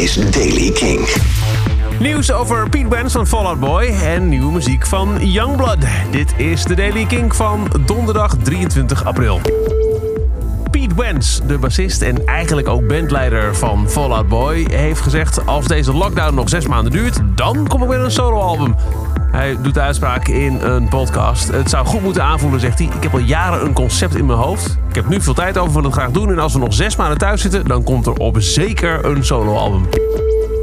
is Daily King. Nieuws over Pete Wentz van Fall Out Boy en nieuwe muziek van Youngblood. Dit is de Daily King van donderdag 23 april. Pete Wentz, de bassist en eigenlijk ook bandleider van Fall Out Boy, heeft gezegd: als deze lockdown nog zes maanden duurt, dan kom ik met een soloalbum. Hij doet de uitspraak in een podcast. Het zou goed moeten aanvoelen, zegt hij. Ik heb al jaren een concept in mijn hoofd. Ik heb nu veel tijd over, wil het graag doen. En als we nog zes maanden thuis zitten, dan komt er op zeker een soloalbum.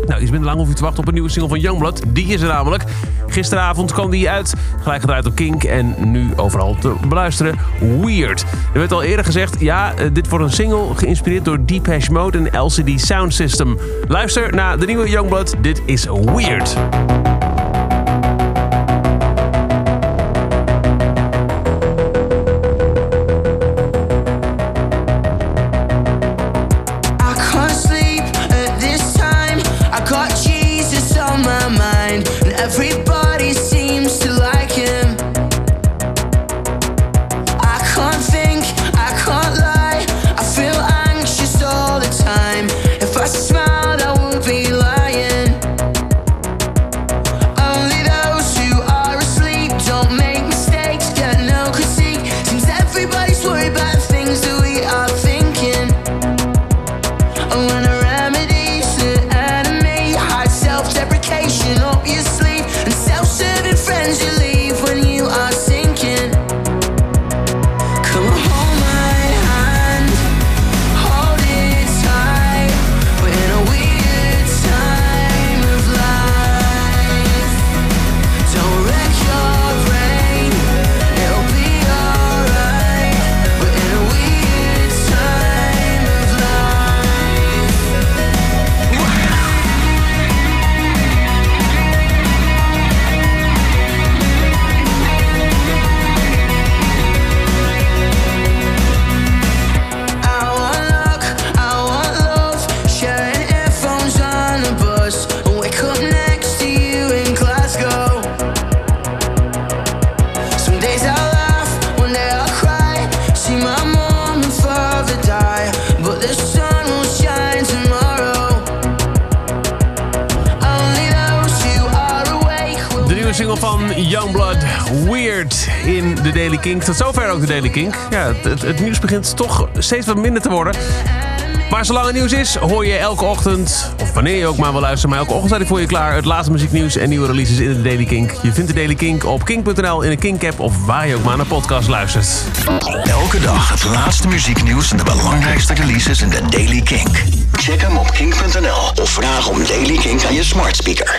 Nou, iets minder lang hoef je te wachten op een nieuwe single van Youngblood. Die is er namelijk. Gisteravond kwam die uit, gelijk gedraaid op Kink en nu overal te beluisteren. Weird. Er werd al eerder gezegd, ja, eh, dit wordt een single geïnspireerd door Depeche Mode en LCD Sound System. Luister naar de nieuwe Youngblood. Dit is Weird. Single van Youngblood, Weird, in de Daily Kink. Tot zover ook de Daily Kink. Ja, het, nieuws begint toch steeds wat minder te worden. Maar zolang het nieuws is, hoor je elke ochtend, of wanneer je ook maar wil luisteren, maar elke ochtend ik voor je klaar. Het laatste muzieknieuws en nieuwe releases in de Daily Kink. Je vindt de Daily Kink op kink.nl, in de Kink-app of waar je ook maar naar podcast luistert. Elke dag het laatste muzieknieuws en de belangrijkste releases in de Daily King. Check hem op kink.nl of vraag om Daily King aan je smart speaker.